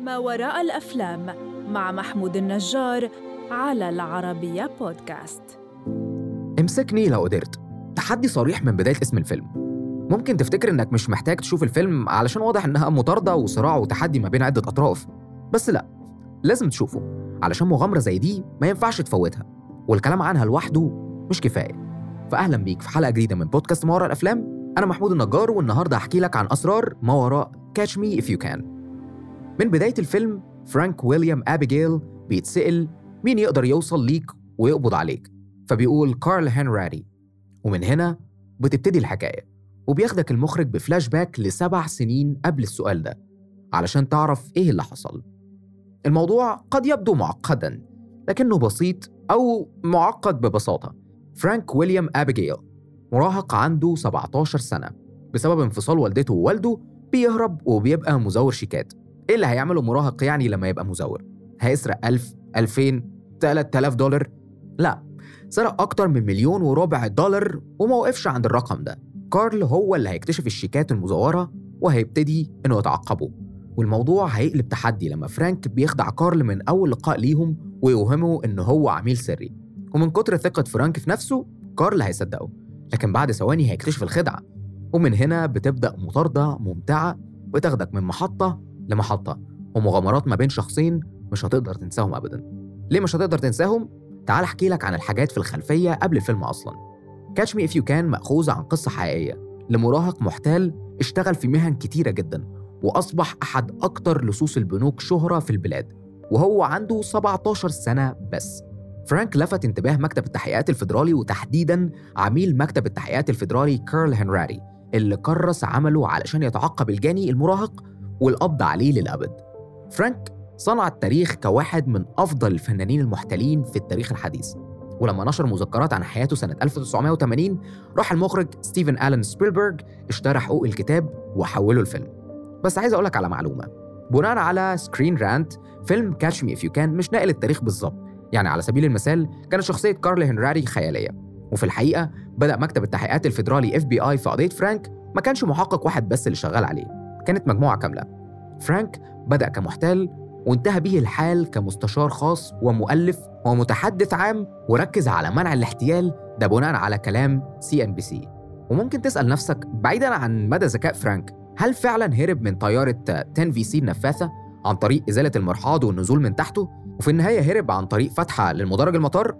ما وراء الأفلام مع محمود النجار على العربية بودكاست. امسكني لو قدرت. تحدي صريح من بداية اسم الفيلم. ممكن تفتكر إنك مش محتاج تشوف الفيلم علشان واضح إنها مطاردة وصراع وتحدي ما بين عدة أطراف. بس لأ لازم تشوفه. علشان مغامرة زي دي ما ينفعش تفوتها. والكلام عنها لوحده مش كفاية. فأهلا بيك في حلقة جديدة من بودكاست ما وراء الأفلام. أنا محمود النجار والنهاردة هحكي لك عن أسرار ما وراء. Catch Me If You Can. من بداية الفيلم فرانك ويليام أبيجيل بيتسأل مين يقدر يوصل ليك ويقبض عليك. فبيقول كارل هنراتي. ومن هنا بتبتدي الحكاية. وبياخدك المخرج بفلاش باك لسبع سنين قبل السؤال ده علشان تعرف إيه اللي حصل. الموضوع قد يبدو معقدا لكنه بسيط أو معقد ببساطة. فرانك ويليام أبيجيل مراهق عنده 17 سنة. بسبب انفصال والدته ووالده بيهرب وبيبقى مزور شيكات. إيه اللي هيعمله مراهق يعني لما يبقى مزور؟ هيسرق 1000 2000 3000 دولار؟ لا سرق أكتر من مليون وربع دولار وما وقفش عند الرقم ده. كارل هو اللي هيكتشف الشيكات المزورة وهيبتدي إنه يتعقبه. والموضوع هيقلب تحدي لما فرانك بيخدع كارل من أول لقاء ليهم ويوهمه إنه هو عميل سري. ومن كتر ثقة فرانك في نفسه كارل هيصدقه. لكن بعد ثواني هيكتشف الخدعة. ومن هنا بتبدأ مطاردة ممتعة بتاخدك من محطة لمحطة ومغامرات ما بين شخصين مش هتقدر تنساهم أبدا. ليه مش هتقدر تنساهم؟ تعال أحكي لك عن الحاجات في الخلفية قبل الفيلم أصلا. Catch Me If You Can مأخوذ عن قصة حقيقية. لمراهق محتال اشتغل في مهن كتيرة جدا وأصبح أحد أكتر لصوص البنوك شهرة في البلاد. وهو عنده 17 سنة بس. فرانك لفت انتباه مكتب التحقيقات الفيدرالي وتحديدا عميل مكتب التحقيقات الفيدرالي كارل هنراتي اللي كرس عمله علشان يتعقب الجاني المراهق والقبض عليه للأبد. فرانك صنع التاريخ كواحد من أفضل الفنانين المحتالين في التاريخ الحديث. ولما نشر مذكرات عن حياته سنة 1980 راح المخرج ستيفن آلان سبيلبرج اشترى حقوق الكتاب وحوله لفيلم. بس عايز أقولك على معلومة. بناء على Screen Rant فيلم Catch Me If You Can مش ناقل التاريخ بالظبط. يعني على سبيل المثال كانت شخصية كارل هنراتي خيالية. وفي الحقيقة بدأ مكتب التحقيقات الفيدرالي FBI في قضية فرانك ما كانش محقق واحد بس اللي شغال عليه كانت مجموعة كاملة. فرانك بدأ كمحتال وانتهى به الحال كمستشار خاص ومؤلف ومتحدث عام وركز على منع الاحتيال ده بناء على كلام CNBC وممكن تسأل نفسك بعيدا عن مدى ذكاء فرانك هل فعلا هرب من طيارة 10 VC النفاثة عن طريق إزالة المرحاض والنزول من تحته؟ وفي النهاية هرب عن طريق فتحة للمدرج المطار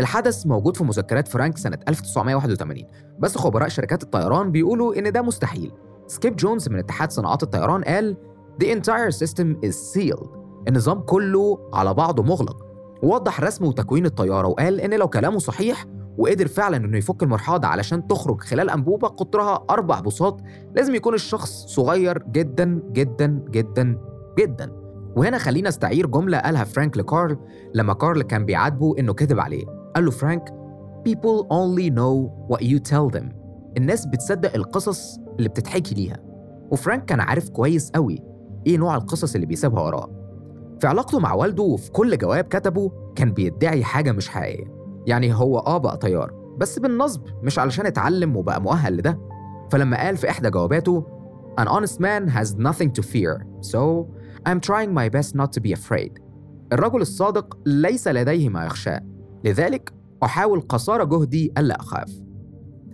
الحدث موجود في مذكرات فرانك سنة 1981 بس خبراء شركات الطيران بيقولوا إن ده مستحيل. سكيب جونز من اتحاد صناعات الطيران قال The entire system is sealed. النظام كله على بعضه مغلق. ووضح رسم وتكوين الطيارة وقال إن لو كلامه صحيح وقدر فعلا إنه يفك المرحاض ده علشان يخرج خلال أنبوبة قطرها أربع بوصات لازم يكون الشخص صغير جدا جدا جدا جدا. وهنا خلينا استعير جملة قالها فرانك لكارل لما كارل كان بيعاتبه إنه كذب عليه. قال له فرانك People only know what you tell them. الناس بتصدق القصص اللي بتتحكي ليها. وفرانك كان عارف كويس قوي إيه نوع القصص اللي بيسيبها وراه. في علاقته مع والده وفي كل جواب كتبه كان بيدعي حاجة مش حقيقية. يعني هو آه بقى طيار بس بالنصب مش علشان اتعلم وبقى مؤهل لده. فلما قال في إحدى جواباته An honest man has nothing to fear. So I'm trying my best not to be afraid. الرجل الصادق ليس لديه ما يخشاه. لذلك أحاول قصارى جهدي ألا أخاف.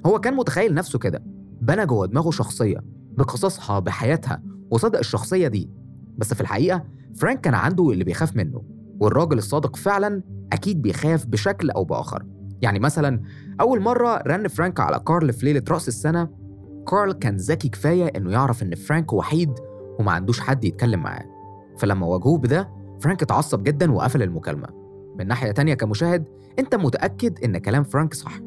هو كان متخيل نفسه كده. بنى جوه دماغه شخصية بقصصها بحياتها وصدق الشخصية دي. بس في الحقيقة فرانك كان عنده اللي بيخاف منه. والراجل الصادق فعلا أكيد بيخاف بشكل أو بآخر. يعني مثلا أول مرة رن فرانك على كارل في ليلة رأس السنة كارل كان ذكي كفاية إنه يعرف إن فرانك وحيد وما عندوش حد يتكلم معاه. فلما واجهوه بده فرانك اتعصب جدا وقفل المكالمة. من ناحية تانية كمشاهد أنت متأكد إن كلام فرانك صح.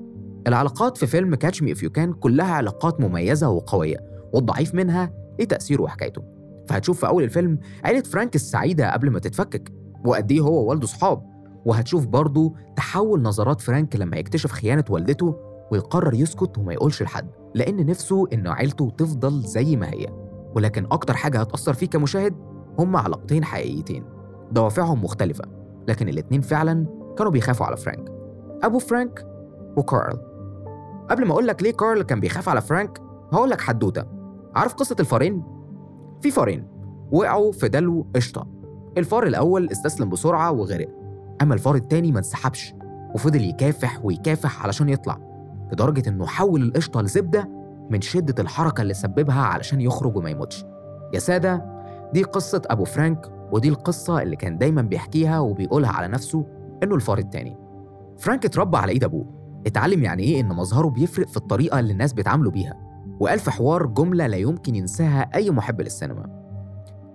العلاقات في فيلم Catch Me If You Can كلها علاقات مميزة وقوية والضعيف منها ليه تأثيره وحكايته. فهتشوف في أول الفيلم عيلة فرانك السعيدة قبل ما تتفكك وقد إيه هو ووالده صحاب. وهتشوف برضه تحول نظرات فرانك لما يكتشف خيانة والدته ويقرر يسكت وما يقولش لحد لأن نفسه إن عيلته تفضل زي ما هي. ولكن أكتر حاجة هتأثر فيه كمشاهد هما علاقتين حقيقيتين دوافعهم مختلفة لكن الاتنين فعلا كانوا بيخافوا على فرانك أبو فرانك وكارل. قبل ما أقولك ليه كارل كان بيخاف على فرانك هقولك حدوتة. عارف قصة الفارين؟ في فارين وقعوا في دلو قشطة. الفار الأول استسلم بسرعة وغرق أما الفار التاني ما انسحبش وفضل يكافح ويكافح علشان يطلع لدرجة إنه حول القشطة لزبدة من شدة الحركة اللي سببها علشان يخرج وما يموتش. يا سادة دي قصة أبو فرانك ودي القصة اللي كان دايما بيحكيها وبيقولها على نفسه إنه الفار التاني. فرانك اتربى على إيد أبوه. اتعلم يعني إيه إن مظهره بيفرق في الطريقة اللي الناس بيتعاملوا بيها. وقال في حوار جملة لا يمكن ينساها أي محب للسينما.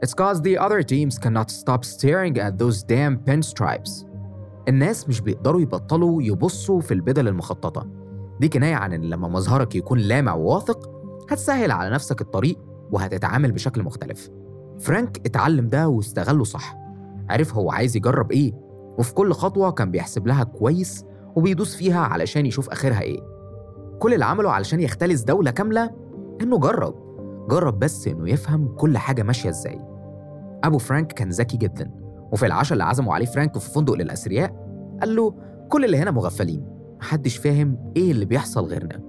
It's cause the other teams cannot stop staring at those damn pinstripes. الناس مش بيقدروا يبطلوا يبصوا في البدل المخططة. دي كناية عن إن لما مظهرك يكون لامع وواثق هتسهل على نفسك الطريق وهتتعامل بشكل مختلف. فرانك اتعلم ده واستغله صح. عرف هو عايز يجرب إيه؟ وفي كل خطوة كان بيحسب لها كويس وبيدوس فيها علشان يشوف آخرها إيه. كل اللي عمله علشان يختلس دولة كاملة إنه جرب. جرب بس إنه يفهم كل حاجة ماشية إزاي. أبو فرانك كان ذكي جدا وفي العشاء اللي عزموا عليه فرانك في فندق للأثرياء قال له كل اللي هنا مغفلين محدش فاهم إيه اللي بيحصل غيرنا.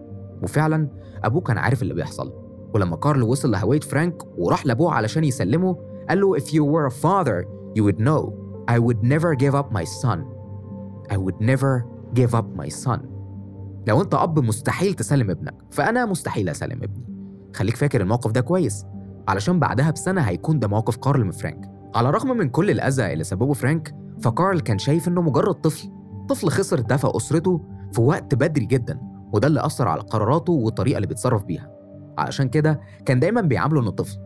وفعلا أبوه كان عارف اللي بيحصل. ولما كارل وصل لهوية فرانك وراح لأبوه علشان يسلمه قال له if you were a father you would know I would never give up my son. I would never give up my son. لو أنت أب مستحيل تسلم ابنك فأنا مستحيل أسلم ابني. خليك فاكر الموقف ده كويس. علشان بعدها بسنة هيكون ده موقف كارل من فرانك. على الرغم من كل الأذى اللي سببه فرانك فكارل كان شايف إنه مجرد طفل. طفل خسر دفع أسرته في وقت بدري جدا وده اللي أثر على قراراته والطريقة اللي بيتصرف بيها. علشان كده كان دايما بيعامله إنه طفل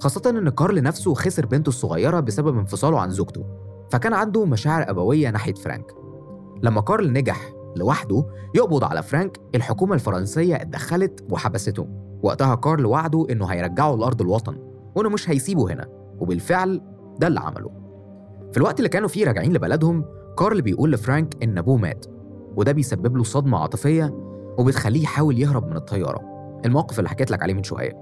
خاصة إن كارل نفسه خسر بنته الصغيرة بسبب انفصاله عن زوجته فكان عنده مشاعر أبوية ناحية فرانك. لما كارل نجح لوحده يقبض على فرانك الحكومة الفرنسية اتدخلت وحبسته. وقتها كارل وعده إنه هيرجعه لأرض الوطن وإنه مش هيسيبه هنا وبالفعل ده اللي عمله. في الوقت اللي كانوا فيه راجعين لبلدهم كارل بيقول لفرانك إن أبوه مات وده بيسبب له صدمة عاطفية وبتخليه يحاول يهرب من الطيارة. الموقف اللي حكيت لك عليه من شوية.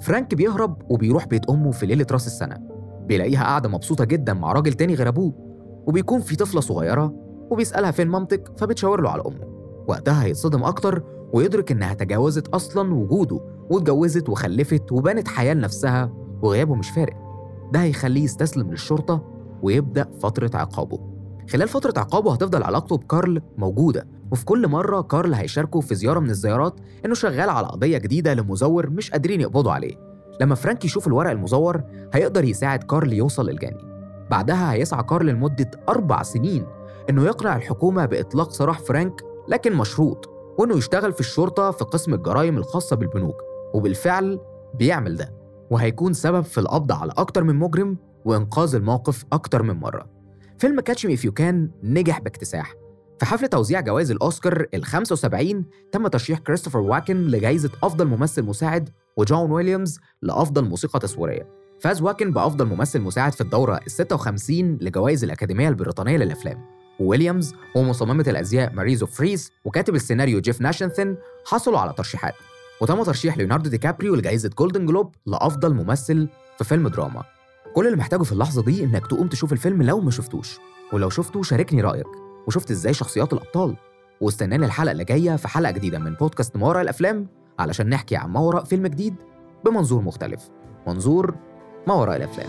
فرانك بيهرب وبيروح بيت أمه في ليلة راس السنة. بيلاقيها قاعدة مبسوطة جدا مع راجل تاني غير أبوه وبيكون في طفلة صغيرة وبيسألها فين مامتك فبتشاور له على أمه. وقتها هيتصدم أكتر ويدرك إنها تجاوزت أصلا وجوده واتجوزت وخلفت وبنت حياة لنفسها وغيابه مش فارق. ده هيخليه يستسلم للشرطة ويبدأ فترة عقابه. خلال فترة عقابه هتفضل علاقته بكارل موجودة وفي كل مرة كارل هيشاركه في زيارة من الزيارات إنه شغال على قضية جديدة لمزور مش قادرين يقبضوا عليه. لما فرانك يشوف الورق المزور هيقدر يساعد كارل يوصل للجاني. بعدها هيسعى كارل لمدة أربع سنين إنه يقنع الحكومة بإطلاق سراح فرانك لكن مشروط وإنه يشتغل في الشرطة في قسم الجرائم الخاصة بالبنوك وبالفعل بيعمل ده. وهيكون سبب في القبض على أكتر من مجرم وإنقاذ الموقف أكتر من مرة. فيلم Catch Me If You Can نجح باكتساح. في حفل توزيع جوائز الأوسكار ال 75 تم ترشيح كريستوفر واكن لجائزة أفضل ممثل مساعد وجون ويليامز لأفضل موسيقى تصويرية. فاز واكن بأفضل ممثل مساعد في الدورة ال 56 لجوائز الأكاديمية البريطانية للأفلام. وويليامز ومصممة الأزياء ماري زوفريز وكاتب السيناريو جيف ناثانسون حصلوا على ترشيحات. وتم ترشيح ليوناردو دي كابريو لجائزة Golden Globe لأفضل ممثل في فيلم دراما. كل اللي محتاجه في اللحظة دي إنك تقوم تشوف الفيلم لو ما شفتوش. ولو شفته شاركني رأيك. وشفت إزاي شخصيات الأبطال. واستناني الحلقة اللي جاية في حلقة جديدة من بودكاست ما وراء الأفلام علشان نحكي عن ما وراء فيلم جديد بمنظور مختلف. منظور ما وراء الأفلام.